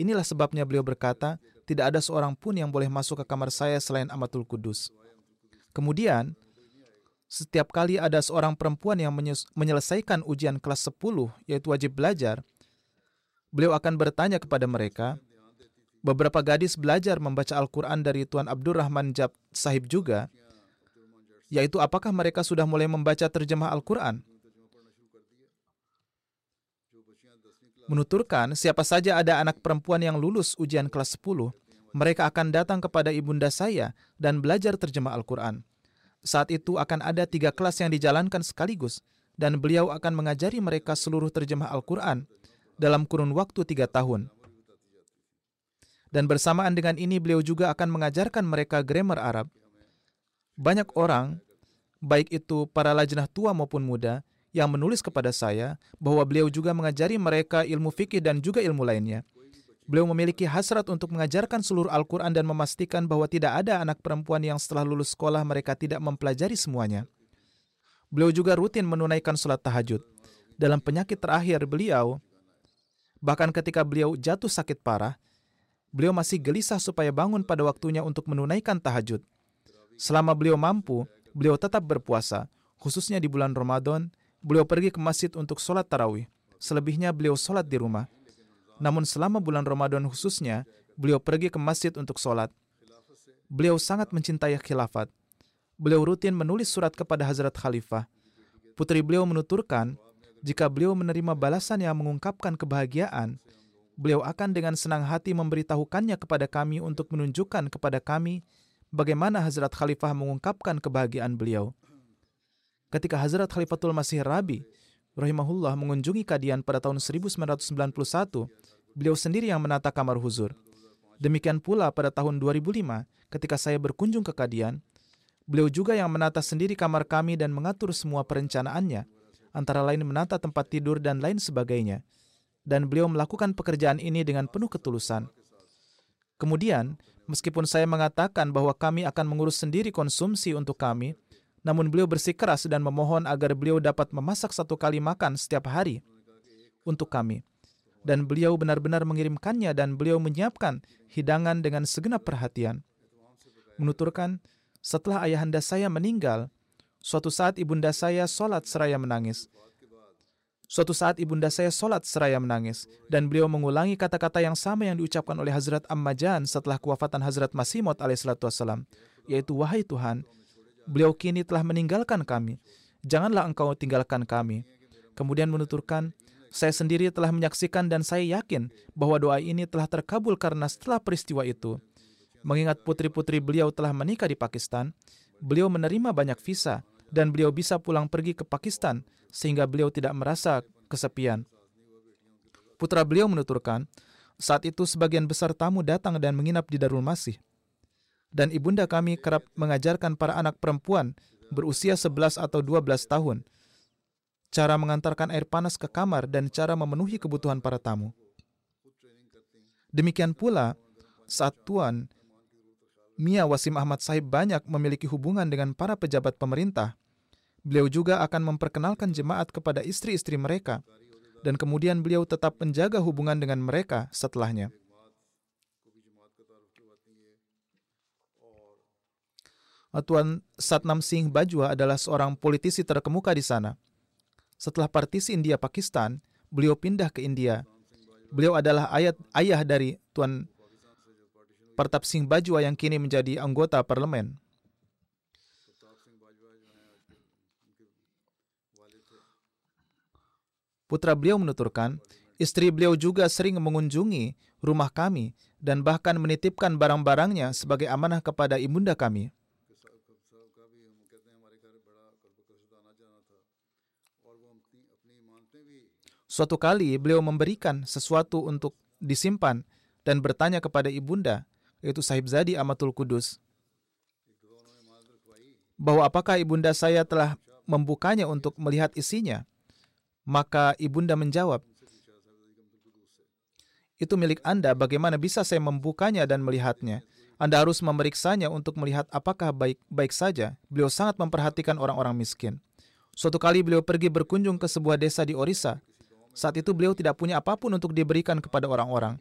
Inilah sebabnya beliau berkata, tidak ada seorang pun yang boleh masuk ke kamar saya selain Amatul Kudus. Kemudian, setiap kali ada seorang perempuan yang menyelesaikan ujian kelas 10, yaitu wajib belajar, beliau akan bertanya kepada mereka, beberapa gadis belajar membaca Al-Quran dari Tuan Abdurrahman Jab Sahib juga, yaitu apakah mereka sudah mulai membaca terjemah Al-Quran? menuturkan siapa saja ada anak perempuan yang lulus ujian kelas 10, mereka akan datang kepada ibunda saya dan belajar terjemah Al-Quran. Saat itu akan ada tiga kelas yang dijalankan sekaligus, dan beliau akan mengajari mereka seluruh terjemah Al-Quran dalam kurun waktu tiga tahun. Dan bersamaan dengan ini beliau juga akan mengajarkan mereka grammar Arab. Banyak orang, baik itu para lajnah tua maupun muda, yang menulis kepada saya bahwa beliau juga mengajari mereka ilmu fikih dan juga ilmu lainnya. Beliau memiliki hasrat untuk mengajarkan seluruh Al-Quran dan memastikan bahwa tidak ada anak perempuan yang setelah lulus sekolah mereka tidak mempelajari semuanya. Beliau juga rutin menunaikan sholat tahajud. Dalam penyakit terakhir beliau, bahkan ketika beliau jatuh sakit parah, beliau masih gelisah supaya bangun pada waktunya untuk menunaikan tahajud. Selama beliau mampu, beliau tetap berpuasa, khususnya di bulan Ramadan, Beliau pergi ke masjid untuk sholat tarawih. Selebihnya beliau sholat di rumah. Namun selama bulan Ramadan khususnya, beliau pergi ke masjid untuk sholat. Beliau sangat mencintai khilafat. Beliau rutin menulis surat kepada Hazrat Khalifah. Putri beliau menuturkan, jika beliau menerima balasan yang mengungkapkan kebahagiaan, beliau akan dengan senang hati memberitahukannya kepada kami untuk menunjukkan kepada kami bagaimana Hazrat Khalifah mengungkapkan kebahagiaan beliau ketika Hazrat Khalifatul Masih Rabi rahimahullah mengunjungi Kadian pada tahun 1991, beliau sendiri yang menata kamar huzur. Demikian pula pada tahun 2005 ketika saya berkunjung ke Kadian, beliau juga yang menata sendiri kamar kami dan mengatur semua perencanaannya, antara lain menata tempat tidur dan lain sebagainya. Dan beliau melakukan pekerjaan ini dengan penuh ketulusan. Kemudian, meskipun saya mengatakan bahwa kami akan mengurus sendiri konsumsi untuk kami, namun beliau bersikeras dan memohon agar beliau dapat memasak satu kali makan setiap hari untuk kami. Dan beliau benar-benar mengirimkannya dan beliau menyiapkan hidangan dengan segenap perhatian. Menuturkan, setelah ayahanda saya meninggal, suatu saat ibunda saya sholat seraya menangis. Suatu saat ibunda saya sholat seraya menangis, dan beliau mengulangi kata-kata yang sama yang diucapkan oleh Hazrat Ammajan setelah kewafatan Hazrat Masih Maud alaihissalam, yaitu, Wahai Tuhan, beliau kini telah meninggalkan kami. Janganlah engkau tinggalkan kami. Kemudian menuturkan, saya sendiri telah menyaksikan dan saya yakin bahwa doa ini telah terkabul karena setelah peristiwa itu. Mengingat putri-putri beliau telah menikah di Pakistan, beliau menerima banyak visa dan beliau bisa pulang pergi ke Pakistan sehingga beliau tidak merasa kesepian. Putra beliau menuturkan, saat itu sebagian besar tamu datang dan menginap di Darul Masih dan ibunda kami kerap mengajarkan para anak perempuan berusia 11 atau 12 tahun cara mengantarkan air panas ke kamar dan cara memenuhi kebutuhan para tamu. Demikian pula, saat Tuan Mia Wasim Ahmad Sahib banyak memiliki hubungan dengan para pejabat pemerintah, beliau juga akan memperkenalkan jemaat kepada istri-istri mereka dan kemudian beliau tetap menjaga hubungan dengan mereka setelahnya. Tuan Satnam Singh Bajwa adalah seorang politisi terkemuka di sana. Setelah partisi India-Pakistan, beliau pindah ke India. Beliau adalah ayat ayah dari Tuan Partap Singh Bajwa yang kini menjadi anggota parlemen. Putra beliau menuturkan, istri beliau juga sering mengunjungi rumah kami dan bahkan menitipkan barang-barangnya sebagai amanah kepada ibunda kami. Suatu kali beliau memberikan sesuatu untuk disimpan dan bertanya kepada ibunda, yaitu Sahib Zadi Amatul Kudus, bahwa apakah ibunda saya telah membukanya untuk melihat isinya. Maka ibunda menjawab, itu milik Anda, bagaimana bisa saya membukanya dan melihatnya? Anda harus memeriksanya untuk melihat apakah baik-baik saja. Beliau sangat memperhatikan orang-orang miskin. Suatu kali beliau pergi berkunjung ke sebuah desa di Orissa. Saat itu beliau tidak punya apa pun untuk diberikan kepada orang-orang.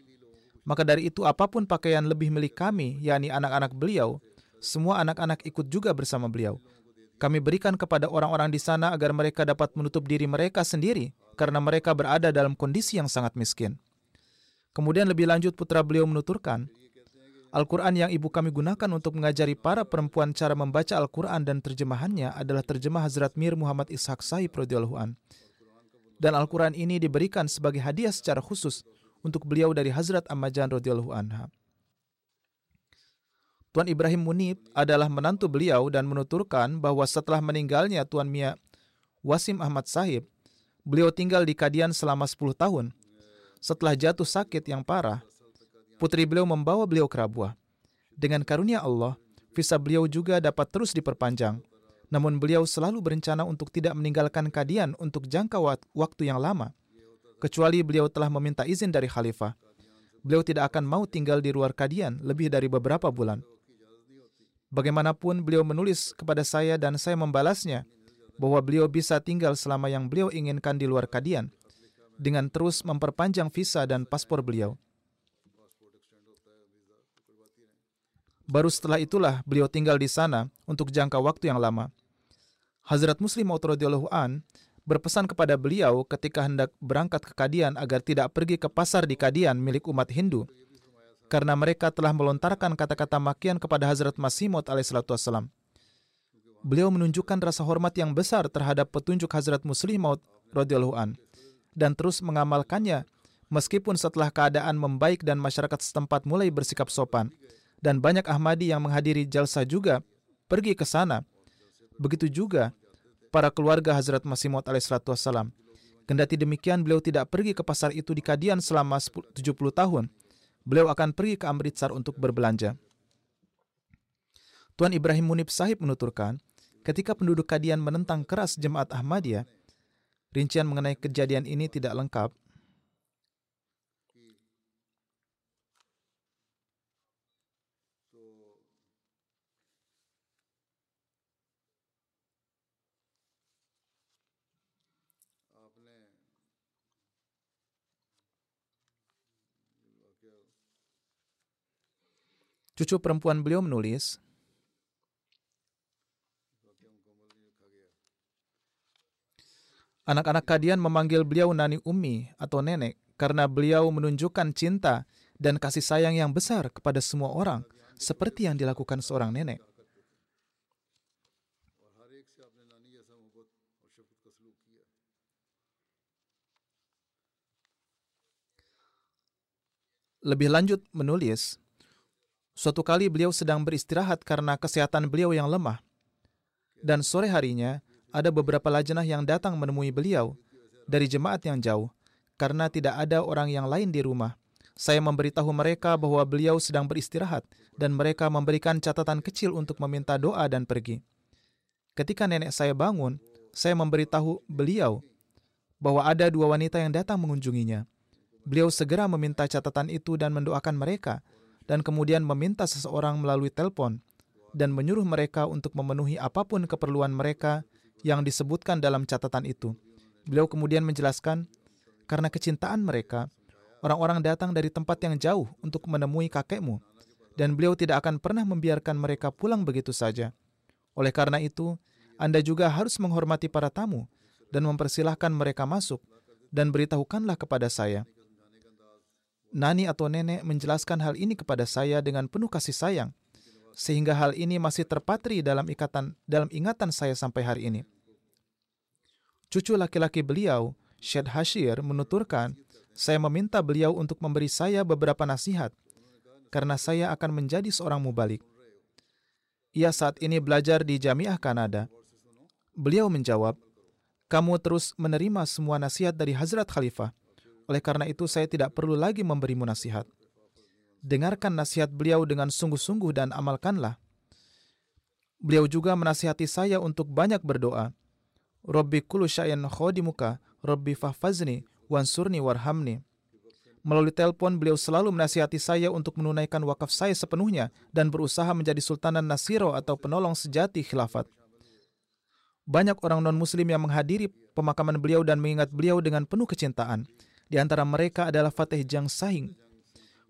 Maka dari itu apa pun pakaian lebih milik kami, yakni anak-anak beliau, semua anak-anak ikut juga bersama beliau. Kami berikan kepada orang-orang di sana agar mereka dapat menutup diri mereka sendiri karena mereka berada dalam kondisi yang sangat miskin. Kemudian lebih lanjut putra beliau menuturkan, Al-Quran yang ibu kami gunakan untuk mengajari para perempuan cara membaca Al-Quran dan terjemahannya adalah terjemah Hazrat Mir Muhammad Ishaq Sahib radhiyallahu an dan Al-Quran ini diberikan sebagai hadiah secara khusus untuk beliau dari Hazrat Ammajan radhiyallahu. Tuan Ibrahim Munib adalah menantu beliau dan menuturkan bahwa setelah meninggalnya Tuan Mia Wasim Ahmad Sahib, beliau tinggal di Kadian selama 10 tahun. Setelah jatuh sakit yang parah, putri beliau membawa beliau ke Rabuah. Dengan karunia Allah, visa beliau juga dapat terus diperpanjang namun beliau selalu berencana untuk tidak meninggalkan Kadian untuk jangka waktu yang lama, kecuali beliau telah meminta izin dari khalifah. Beliau tidak akan mau tinggal di luar Kadian lebih dari beberapa bulan. Bagaimanapun beliau menulis kepada saya dan saya membalasnya bahwa beliau bisa tinggal selama yang beliau inginkan di luar Kadian dengan terus memperpanjang visa dan paspor beliau. Baru setelah itulah beliau tinggal di sana untuk jangka waktu yang lama. Hazrat Muslim Maud an berpesan kepada beliau ketika hendak berangkat ke Kadian agar tidak pergi ke pasar di Kadian milik umat Hindu karena mereka telah melontarkan kata-kata makian kepada Hazrat Masih Maud alaihissalam. Beliau menunjukkan rasa hormat yang besar terhadap petunjuk Hazrat Muslim Maud an dan terus mengamalkannya meskipun setelah keadaan membaik dan masyarakat setempat mulai bersikap sopan dan banyak Ahmadi yang menghadiri jalsa juga pergi ke sana. Begitu juga para keluarga Hazrat Masih Maud alaihissalam. Kendati demikian, beliau tidak pergi ke pasar itu di Kadian selama 70 tahun. Beliau akan pergi ke Amritsar untuk berbelanja. Tuan Ibrahim Munib Sahib menuturkan, ketika penduduk Kadian menentang keras jemaat Ahmadiyah, rincian mengenai kejadian ini tidak lengkap, Cucu perempuan beliau menulis, Anak-anak Kadian memanggil beliau Nani Umi atau nenek karena beliau menunjukkan cinta dan kasih sayang yang besar kepada semua orang, seperti yang dilakukan seorang nenek. Lebih lanjut menulis, Suatu kali beliau sedang beristirahat karena kesehatan beliau yang lemah. Dan sore harinya, ada beberapa lajnah yang datang menemui beliau dari jemaat yang jauh karena tidak ada orang yang lain di rumah. Saya memberitahu mereka bahwa beliau sedang beristirahat dan mereka memberikan catatan kecil untuk meminta doa dan pergi. Ketika nenek saya bangun, saya memberitahu beliau bahwa ada dua wanita yang datang mengunjunginya. Beliau segera meminta catatan itu dan mendoakan mereka dan kemudian meminta seseorang melalui telepon dan menyuruh mereka untuk memenuhi apa pun keperluan mereka yang disebutkan dalam catatan itu. Beliau kemudian menjelaskan, karena kecintaan mereka, orang-orang datang dari tempat yang jauh untuk menemui kakekmu, dan beliau tidak akan pernah membiarkan mereka pulang begitu saja. Oleh karena itu, Anda juga harus menghormati para tamu dan mempersilahkan mereka masuk, dan beritahukanlah kepada saya. Nani atau nenek menjelaskan hal ini kepada saya dengan penuh kasih sayang, sehingga hal ini masih terpatri dalam ikatan dalam ingatan saya sampai hari ini. Cucu laki-laki beliau, Syed Hashir, menuturkan, saya meminta beliau untuk memberi saya beberapa nasihat, karena saya akan menjadi seorang mubalik. Ia saat ini belajar di Jamiah Kanada. Beliau menjawab, kamu terus menerima semua nasihat dari Hazrat Khalifah. Oleh karena itu, saya tidak perlu lagi memberimu nasihat. Dengarkan nasihat beliau dengan sungguh-sungguh dan amalkanlah. Beliau juga menasihati saya untuk banyak berdoa. Rabbi kullu syai'in khodimuka, Rabbi fahfazni, wansurni warhamni. Melalui telepon, beliau selalu menasihati saya untuk menunaikan wakaf saya sepenuhnya dan berusaha menjadi Sultanan Nasiro atau penolong sejati khilafat. Banyak orang non-muslim yang menghadiri pemakaman beliau dan mengingat beliau dengan penuh kecintaan. Di antara mereka adalah Fateh Jang Sahing,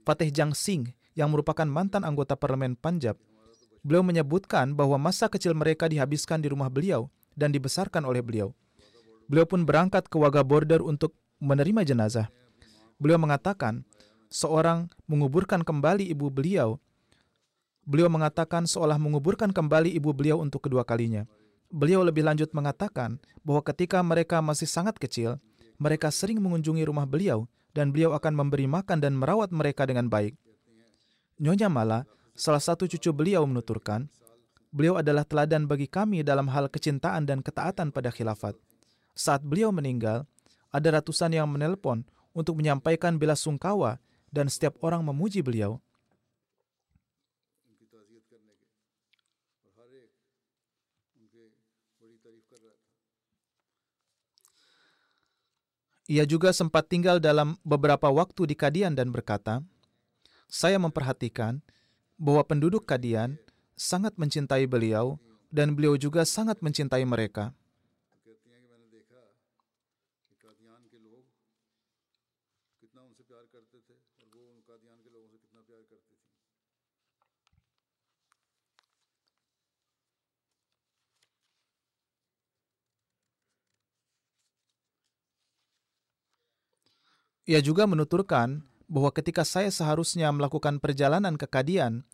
Fateh Jang Singh yang merupakan mantan anggota parlemen Punjab. Beliau menyebutkan bahwa masa kecil mereka dihabiskan di rumah beliau dan dibesarkan oleh beliau. Beliau pun berangkat ke Wagah Border untuk menerima jenazah. Beliau mengatakan, seorang menguburkan kembali ibu beliau. Beliau mengatakan seolah menguburkan kembali ibu beliau untuk kedua kalinya. Beliau lebih lanjut mengatakan bahwa ketika mereka masih sangat kecil, mereka sering mengunjungi rumah beliau dan beliau akan memberi makan dan merawat mereka dengan baik. Nyonya Mala, salah satu cucu beliau menuturkan, Beliau adalah teladan bagi kami dalam hal kecintaan dan ketaatan pada khilafat. Saat beliau meninggal, ada ratusan yang menelpon untuk menyampaikan bela sungkawa dan setiap orang memuji beliau. Ia juga sempat tinggal dalam beberapa waktu di Kadian dan berkata, "Saya memperhatikan bahwa penduduk Kadian sangat mencintai beliau dan beliau juga sangat mencintai mereka. Ia juga menuturkan bahwa ketika saya seharusnya melakukan perjalanan ke Kadian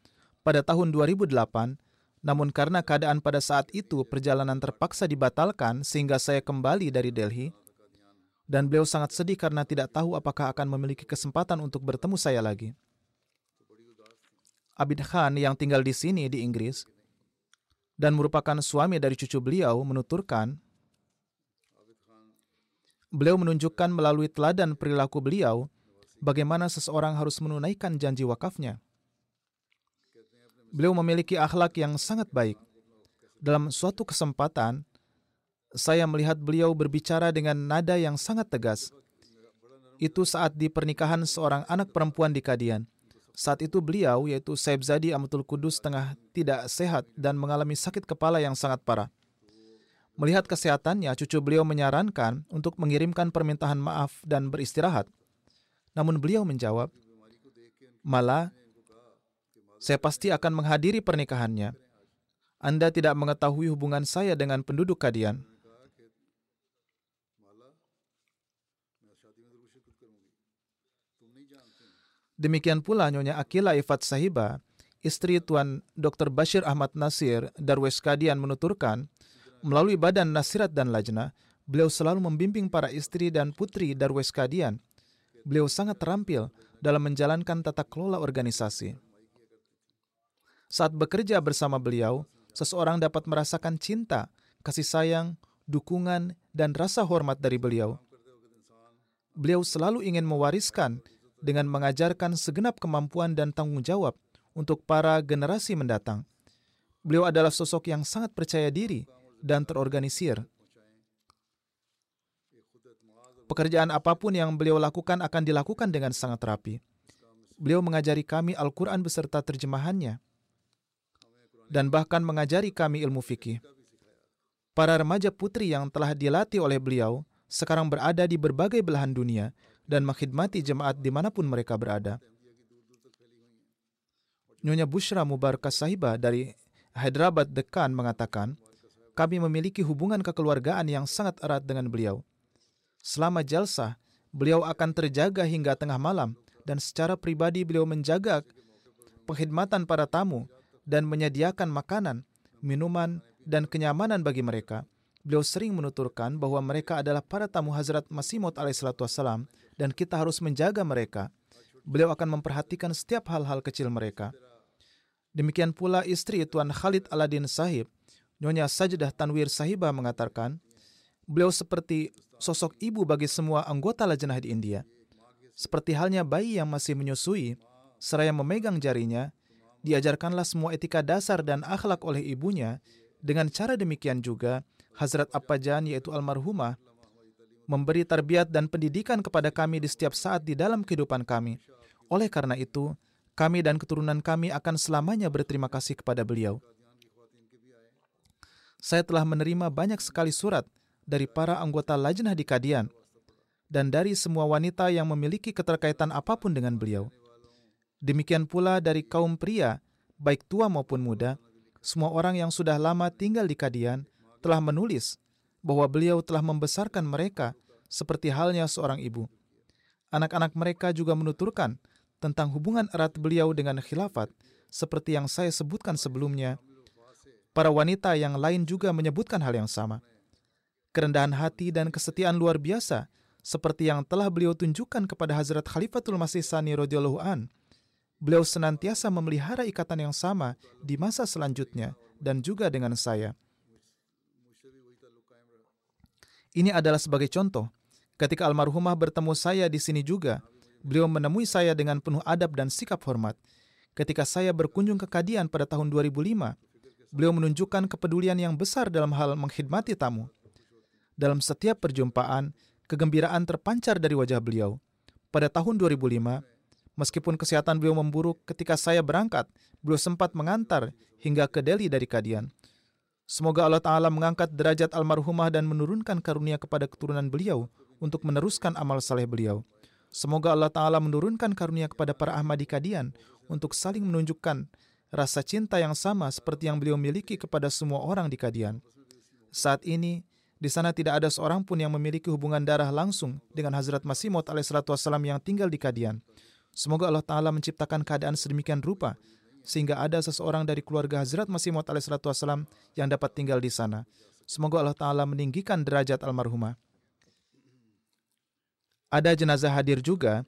pada tahun 2008, namun karena keadaan pada saat itu perjalanan terpaksa dibatalkan sehingga saya kembali dari Delhi, dan beliau sangat sedih karena tidak tahu apakah akan memiliki kesempatan untuk bertemu saya lagi. Abid Khan yang tinggal di sini di Inggris dan merupakan suami dari cucu beliau menuturkan, beliau menunjukkan melalui teladan perilaku beliau bagaimana seseorang harus menunaikan janji wakafnya. Beliau memiliki akhlak yang sangat baik. Dalam suatu kesempatan, saya melihat beliau berbicara dengan nada yang sangat tegas. Itu saat di pernikahan seorang anak perempuan di Kadian. Saat itu beliau, yaitu Saib Zadi Amatul Kudus, tengah tidak sehat dan mengalami sakit kepala yang sangat parah. Melihat kesehatannya, cucu beliau menyarankan untuk mengirimkan permintaan maaf dan beristirahat. Namun beliau menjawab, malah saya pasti akan menghadiri pernikahannya. Anda tidak mengetahui hubungan saya dengan penduduk Kadian. Demikian pula Nyonya Akila Ifat Sahiba, istri Tuan Dr. Bashir Ahmad Nasir, Darwes Kadian menuturkan, melalui Badan Nasirat dan Lajna, beliau selalu membimbing para istri dan putri Darwes Kadian. Beliau sangat terampil dalam menjalankan tata kelola organisasi. Saat bekerja bersama beliau, seseorang dapat merasakan cinta, kasih sayang, dukungan, dan rasa hormat dari beliau. Beliau selalu ingin mewariskan dengan mengajarkan segenap kemampuan dan tanggung jawab untuk para generasi mendatang. Beliau adalah sosok yang sangat percaya diri dan terorganisir. Pekerjaan apa pun yang beliau lakukan akan dilakukan dengan sangat rapi. Beliau mengajari kami Al-Quran beserta terjemahannya dan bahkan mengajari kami ilmu fikih. Para remaja putri yang telah dilatih oleh beliau sekarang berada di berbagai belahan dunia dan mengkhidmati jemaat di mana pun mereka berada. Nyonya Bushra Mubarakah Sahibah dari Hyderabad Dekan mengatakan, kami memiliki hubungan kekeluargaan yang sangat erat dengan beliau. Selama jalsah, beliau akan terjaga hingga tengah malam dan secara pribadi beliau menjaga pengkhidmatan para tamu dan menyediakan makanan, minuman, dan kenyamanan bagi mereka. Beliau sering menuturkan bahwa mereka adalah para tamu Hazrat Masih alaihissalam dan kita harus menjaga mereka. Beliau akan memperhatikan setiap hal-hal kecil mereka. Demikian pula istri Tuan Khalid Aladin Sahib, Nyonya Sajdah Tanwir Sahibah mengatakan, beliau seperti sosok ibu bagi semua anggota lajnah di India. Seperti halnya bayi yang masih menyusui, seraya memegang jarinya, diajarkanlah semua etika dasar dan akhlak oleh ibunya. Dengan cara demikian juga, Hazrat Appajan yaitu almarhumah memberi tarbiat dan pendidikan kepada kami di setiap saat di dalam kehidupan kami. Oleh karena itu, kami dan keturunan kami akan selamanya berterima kasih kepada beliau. Saya telah menerima banyak sekali surat dari para anggota lajnah di Kadian dan dari semua wanita yang memiliki keterkaitan apa pun dengan beliau. Demikian pula dari kaum pria, baik tua maupun muda, semua orang yang sudah lama tinggal di Kadian telah menulis bahwa beliau telah membesarkan mereka seperti halnya seorang ibu. Anak-anak mereka juga menuturkan tentang hubungan erat beliau dengan khilafat seperti yang saya sebutkan sebelumnya. Para wanita yang lain juga menyebutkan hal yang sama. Kerendahan hati dan kesetiaan luar biasa seperti yang telah beliau tunjukkan kepada Hazrat Khalifatul Masih Sani radhiyallahu an. Beliau senantiasa memelihara ikatan yang sama di masa selanjutnya dan juga dengan saya. Ini adalah sebagai contoh. Ketika almarhumah bertemu saya di sini juga, beliau menemui saya dengan penuh adab dan sikap hormat. Ketika saya berkunjung ke Kadian pada tahun 2005, beliau menunjukkan kepedulian yang besar dalam hal mengkhidmati tamu. Dalam setiap perjumpaan, kegembiraan terpancar dari wajah beliau. Pada tahun 2005, meskipun kesehatan beliau memburuk ketika saya berangkat, beliau sempat mengantar hingga ke Delhi dari Kadian. Semoga Allah Ta'ala mengangkat derajat almarhumah dan menurunkan karunia kepada keturunan beliau untuk meneruskan amal saleh beliau. Semoga Allah Ta'ala menurunkan karunia kepada para Ahmadi Kadian untuk saling menunjukkan rasa cinta yang sama seperti yang beliau miliki kepada semua orang di Kadian. Saat ini, di sana tidak ada seorang pun yang memiliki hubungan darah langsung dengan Hazrat Masih Maud alaihissalam yang tinggal di Kadian. Semoga Allah Ta'ala menciptakan keadaan sedemikian rupa sehingga ada seseorang dari keluarga Hazrat Masih Maud alaihissalam yang dapat tinggal di sana. Semoga Allah Ta'ala meninggikan derajat almarhumah. Ada jenazah hadir juga.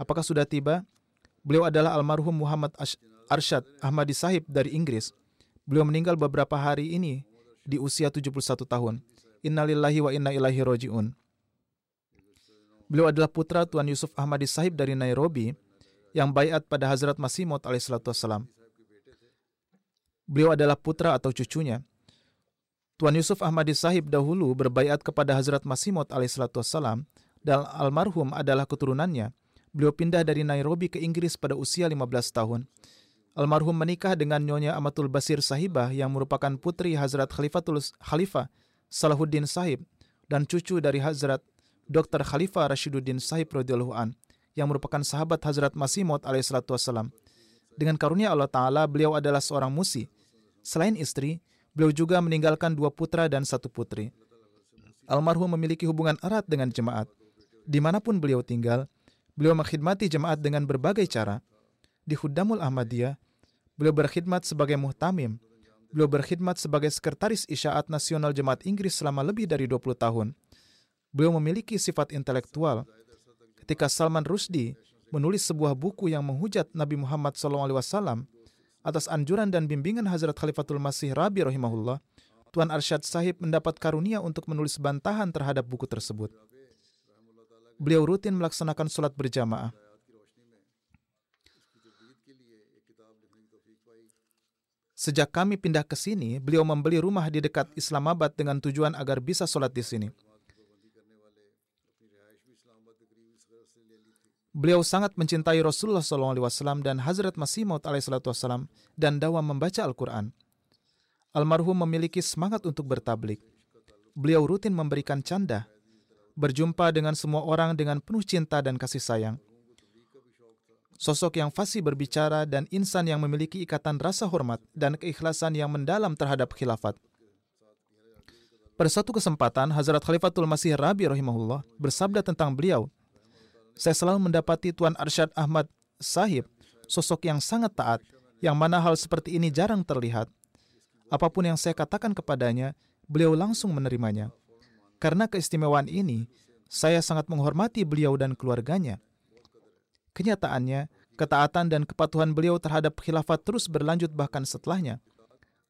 Apakah sudah tiba? Beliau adalah almarhum Muhammad Arshad Ahmadi Sahib dari Inggris. Beliau meninggal beberapa hari ini di usia 71 tahun. Innalillahi wa inna ilahi roji'un. Beliau adalah putra Tuan Yusuf Ahmadi Sahib dari Nairobi yang bayat pada Hazrat Masih Maud. Beliau adalah putra atau cucunya. Tuan Yusuf Ahmadi Sahib dahulu berbaiat kepada Hazrat Masih Maud dan almarhum adalah keturunannya. Beliau pindah dari Nairobi ke Inggris pada usia 15 tahun. Almarhum menikah dengan Nyonya Amatul Basir Sahibah yang merupakan putri Hazrat Khalifatul Khalifah Salahuddin Sahib dan cucu dari Hazrat Dr. Khalifah Rashiduddin Sahib radhiyallahu an yang merupakan sahabat Hazrat Masih Maud alaihissalam. Dengan karunia Allah Ta'ala, beliau adalah seorang musi Selain istri, beliau juga meninggalkan dua putra dan satu putri. Almarhum memiliki hubungan erat dengan jemaat. Di mana pun beliau tinggal, beliau mengkhidmati jemaat dengan berbagai cara. Di Hudamul Ahmadiyah, beliau berkhidmat sebagai muhtamim. Beliau berkhidmat sebagai sekretaris Isyaat Nasional Jemaat Inggris selama lebih dari 20 tahun. Beliau memiliki sifat intelektual. Ketika Salman Rushdie menulis sebuah buku yang menghujat Nabi Muhammad SAW, atas anjuran dan bimbingan Hazrat Khalifatul Masih Rabi rahimahullah, Tuan Arsyad Sahib mendapat karunia untuk menulis bantahan terhadap buku tersebut. Beliau rutin melaksanakan sholat berjamaah. Sejak kami pindah ke sini, beliau membeli rumah di dekat Islamabad dengan tujuan agar bisa sholat di sini. Beliau sangat mencintai Rasulullah SAW dan Hazrat Masih Maud SAW dan dawa membaca Al-Quran. Almarhum memiliki semangat untuk bertablik. Beliau rutin memberikan canda. berjumpa dengan semua orang dengan penuh cinta dan kasih sayang. Sosok yang fasih berbicara dan insan yang memiliki ikatan rasa hormat dan keikhlasan yang mendalam terhadap khilafat. Pada suatu kesempatan, Hazrat Khalifatul Masih Rabi rahimahullah bersabda tentang beliau, Saya selalu mendapati Tuan Arsyad Ahmad Sahib, sosok yang sangat taat, yang mana hal seperti ini jarang terlihat. Apa pun yang saya katakan kepadanya, beliau langsung menerimanya. Karena keistimewaan ini, saya sangat menghormati beliau dan keluarganya. Kenyataannya, ketaatan dan kepatuhan beliau terhadap khilafat terus berlanjut bahkan setelahnya.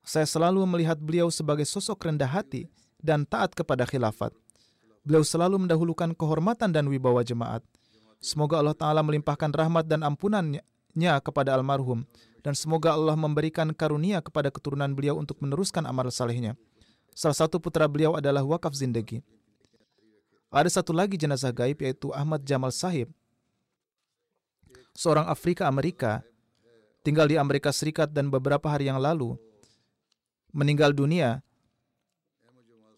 Saya selalu melihat beliau sebagai sosok rendah hati dan taat kepada khilafat. Beliau selalu mendahulukan kehormatan dan wibawa jemaat. Semoga Allah Ta'ala melimpahkan rahmat dan ampunannya kepada almarhum dan semoga Allah memberikan karunia kepada keturunan beliau untuk meneruskan amal salehnya. Salah satu putra beliau adalah wakaf zindagi. Ada satu lagi jenazah gaib yaitu Ahmad Jamal Sahib, seorang Afrika Amerika, tinggal di Amerika Serikat dan beberapa hari yang lalu meninggal dunia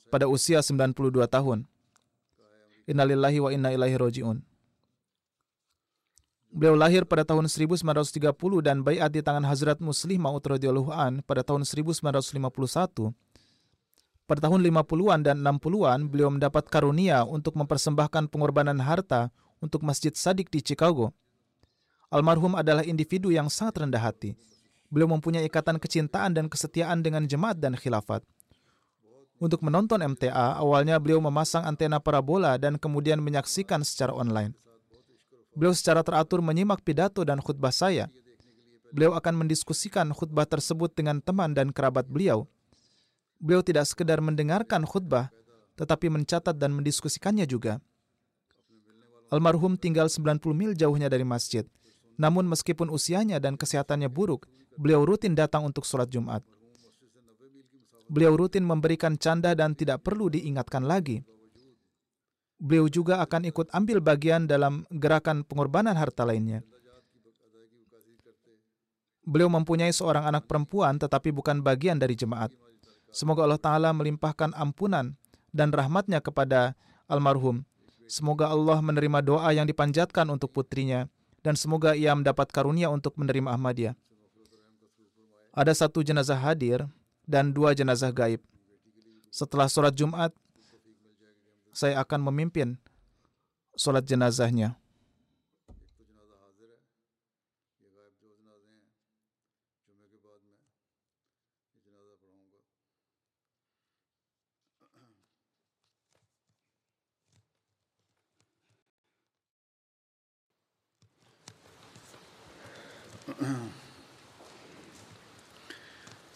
pada usia 92 tahun. Innalillahi wa inna ilaihi roji'un. Beliau lahir pada tahun 1930 dan bayat di tangan Hazrat Muslim Maud radhiyallahu an pada tahun 1951 pada tahun 50-an dan 60-an, beliau mendapat karunia untuk mempersembahkan pengorbanan harta untuk Masjid Sadik di Chicago. Almarhum adalah individu yang sangat rendah hati. Beliau mempunyai ikatan kecintaan dan kesetiaan dengan jemaat dan khilafat. Untuk menonton MTA, awalnya beliau memasang antena parabola dan kemudian menyaksikan secara online. Beliau secara teratur menyimak pidato dan khutbah saya. Beliau akan mendiskusikan khutbah tersebut dengan teman dan kerabat beliau Beliau tidak sekedar mendengarkan khutbah, tetapi mencatat dan mendiskusikannya juga. Almarhum tinggal 90 mil jauhnya dari masjid. Namun meskipun usianya dan kesehatannya buruk, beliau rutin datang untuk sholat Jumat. Beliau rutin memberikan canda dan tidak perlu diingatkan lagi. Beliau juga akan ikut ambil bagian dalam gerakan pengorbanan harta lainnya. Beliau mempunyai seorang anak perempuan tetapi bukan bagian dari jemaat. Semoga Allah Ta'ala melimpahkan ampunan dan rahmatnya kepada almarhum. Semoga Allah menerima doa yang dipanjatkan untuk putrinya dan semoga ia mendapat karunia untuk menerima Ahmadiyah. Ada satu jenazah hadir dan dua jenazah gaib. Setelah sholat Jumat, saya akan memimpin sholat jenazahnya.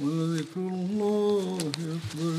ولذكر الله أكبر